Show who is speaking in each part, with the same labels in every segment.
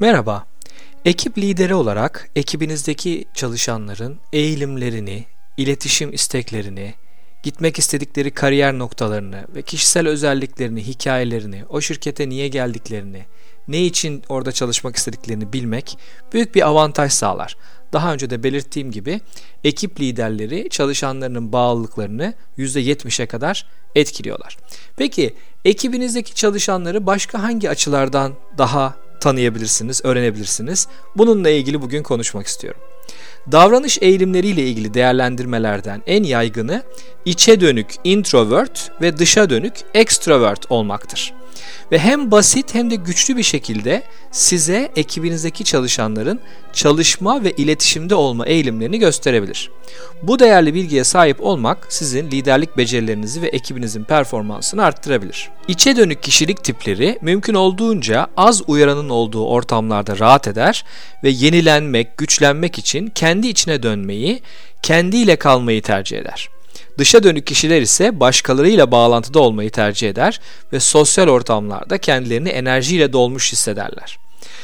Speaker 1: Merhaba. Ekip lideri olarak ekibinizdeki çalışanların eğilimlerini, iletişim isteklerini, gitmek istedikleri kariyer noktalarını ve kişisel özelliklerini, hikayelerini, o şirkete niye geldiklerini, ne için orada çalışmak istediklerini bilmek büyük bir avantaj sağlar. Daha önce de belirttiğim gibi ekip liderleri çalışanlarının bağlılıklarını %70'e kadar etkiliyorlar. Peki ekibinizdeki çalışanları başka hangi açılardan daha tanıyabilirsiniz, öğrenebilirsiniz? Bununla ilgili bugün konuşmak istiyorum. Davranış eğilimleriyle ilgili değerlendirmelerden en yaygını içe dönük introvert ve dışa dönük extrovert olmaktır. Ve hem basit hem de güçlü bir şekilde size ekibinizdeki çalışanların çalışma ve iletişimde olma eğilimlerini gösterebilir. Bu değerli bilgiye sahip olmak sizin liderlik becerilerinizi ve ekibinizin performansını arttırabilir. İçe dönük kişilik tipleri mümkün olduğunca az uyaranın olduğu ortamlarda rahat eder ve yenilenmek, güçlenmek için kendi içine dönmeyi, kendiyle kalmayı tercih eder. Dışa dönük kişiler ise başkalarıyla bağlantıda olmayı tercih eder ve sosyal ortamlarda kendilerini enerjiyle dolmuş hissederler.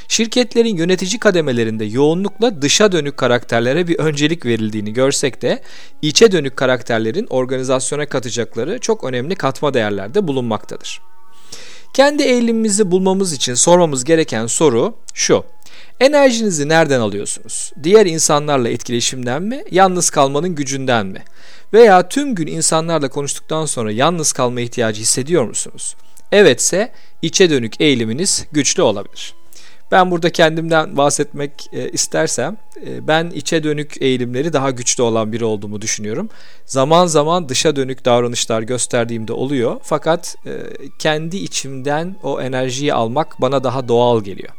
Speaker 1: Şirketlerin yönetici kademelerinde yoğunlukla dışa dönük karakterlere bir öncelik verildiğini görsek de içe dönük karakterlerin organizasyona katacakları çok önemli katma değerlerde bulunmaktadır. Kendi eğilimimizi bulmamız için sormamız gereken soru şu. Enerjinizi nereden alıyorsunuz? Diğer insanlarla etkileşimden mi, yalnız kalmanın gücünden mi? Veya tüm gün insanlarla konuştuktan sonra yalnız kalma ihtiyacı hissediyor musunuz? Evetse içe dönük eğiliminiz güçlü olabilir. Ben burada kendimden bahsetmek e, istersem e, ben içe dönük eğilimleri daha güçlü olan biri olduğumu düşünüyorum. Zaman zaman dışa dönük davranışlar gösterdiğimde oluyor fakat e, kendi içimden o enerjiyi almak bana daha doğal geliyor.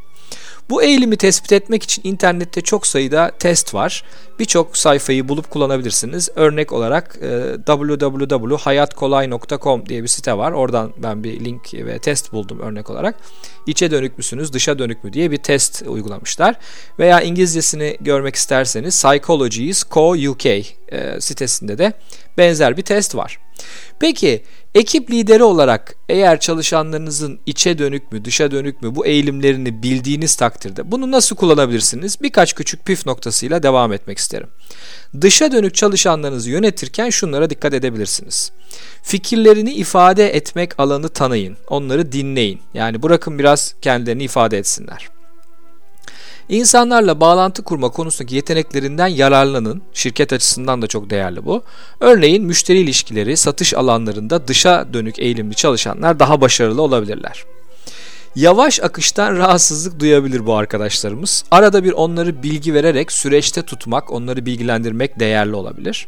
Speaker 1: Bu eğilimi tespit etmek için internette çok sayıda test var. Birçok sayfayı bulup kullanabilirsiniz. Örnek olarak e, www.hayatkolay.com diye bir site var. Oradan ben bir link ve test buldum örnek olarak. İçe dönük müsünüz, dışa dönük mü diye bir test uygulamışlar. Veya İngilizcesini görmek isterseniz Psychologies Co UK e, sitesinde de benzer bir test var. Peki ekip lideri olarak eğer çalışanlarınızın içe dönük mü dışa dönük mü bu eğilimlerini bildiğiniz takdirde bunu nasıl kullanabilirsiniz? Birkaç küçük püf noktasıyla devam etmek isterim. Dışa dönük çalışanlarınızı yönetirken şunlara dikkat edebilirsiniz. Fikirlerini ifade etmek alanı tanıyın. Onları dinleyin. Yani bırakın biraz kendilerini ifade etsinler. İnsanlarla bağlantı kurma konusundaki yeteneklerinden yararlanın. Şirket açısından da çok değerli bu. Örneğin müşteri ilişkileri, satış alanlarında dışa dönük eğilimli çalışanlar daha başarılı olabilirler. Yavaş akıştan rahatsızlık duyabilir bu arkadaşlarımız. Arada bir onları bilgi vererek süreçte tutmak, onları bilgilendirmek değerli olabilir.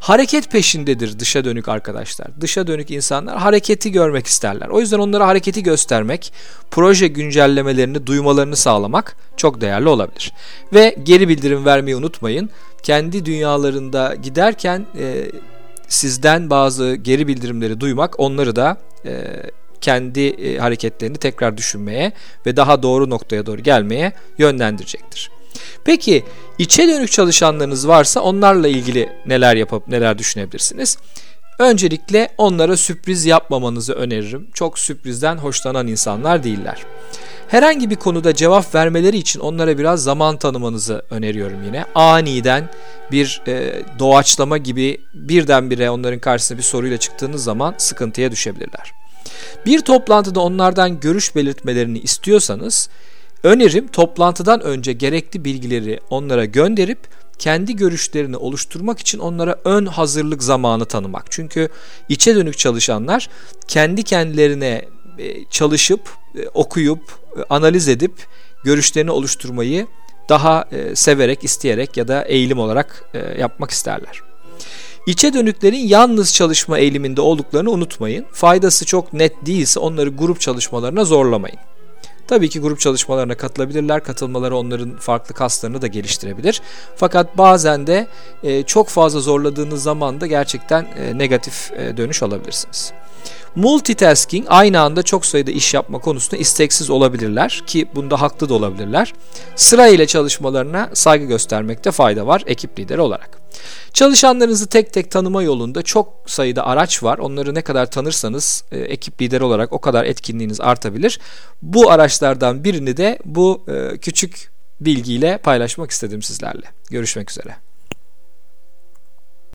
Speaker 1: Hareket peşindedir dışa dönük arkadaşlar. Dışa dönük insanlar hareketi görmek isterler. O yüzden onlara hareketi göstermek, proje güncellemelerini duymalarını sağlamak çok değerli olabilir. Ve geri bildirim vermeyi unutmayın. Kendi dünyalarında giderken e, sizden bazı geri bildirimleri duymak onları da e, kendi e, hareketlerini tekrar düşünmeye ve daha doğru noktaya doğru gelmeye yönlendirecektir. Peki içe dönük çalışanlarınız varsa onlarla ilgili neler yapıp neler düşünebilirsiniz? Öncelikle onlara sürpriz yapmamanızı öneririm. Çok sürprizden hoşlanan insanlar değiller. Herhangi bir konuda cevap vermeleri için onlara biraz zaman tanımanızı öneriyorum yine. Aniden bir e, doğaçlama gibi birdenbire onların karşısına bir soruyla çıktığınız zaman sıkıntıya düşebilirler. Bir toplantıda onlardan görüş belirtmelerini istiyorsanız önerim toplantıdan önce gerekli bilgileri onlara gönderip kendi görüşlerini oluşturmak için onlara ön hazırlık zamanı tanımak. Çünkü içe dönük çalışanlar kendi kendilerine e, çalışıp, e, okuyup, e, analiz edip görüşlerini oluşturmayı daha severek, isteyerek ya da eğilim olarak yapmak isterler. İçe dönüklerin yalnız çalışma eğiliminde olduklarını unutmayın. Faydası çok net değilse onları grup çalışmalarına zorlamayın. Tabii ki grup çalışmalarına katılabilirler. Katılmaları onların farklı kaslarını da geliştirebilir. Fakat bazen de e, çok fazla zorladığınız zaman da gerçekten e, negatif e, dönüş alabilirsiniz. Multitasking aynı anda çok sayıda iş yapma konusunda isteksiz olabilirler ki bunda haklı da olabilirler. Sıra ile çalışmalarına saygı göstermekte fayda var ekip lideri olarak. Çalışanlarınızı tek tek tanıma yolunda çok sayıda araç var. Onları ne kadar tanırsanız e, ekip lideri olarak o kadar etkinliğiniz artabilir. Bu araçlardan birini de bu e, küçük bilgiyle paylaşmak istedim sizlerle. Görüşmek üzere.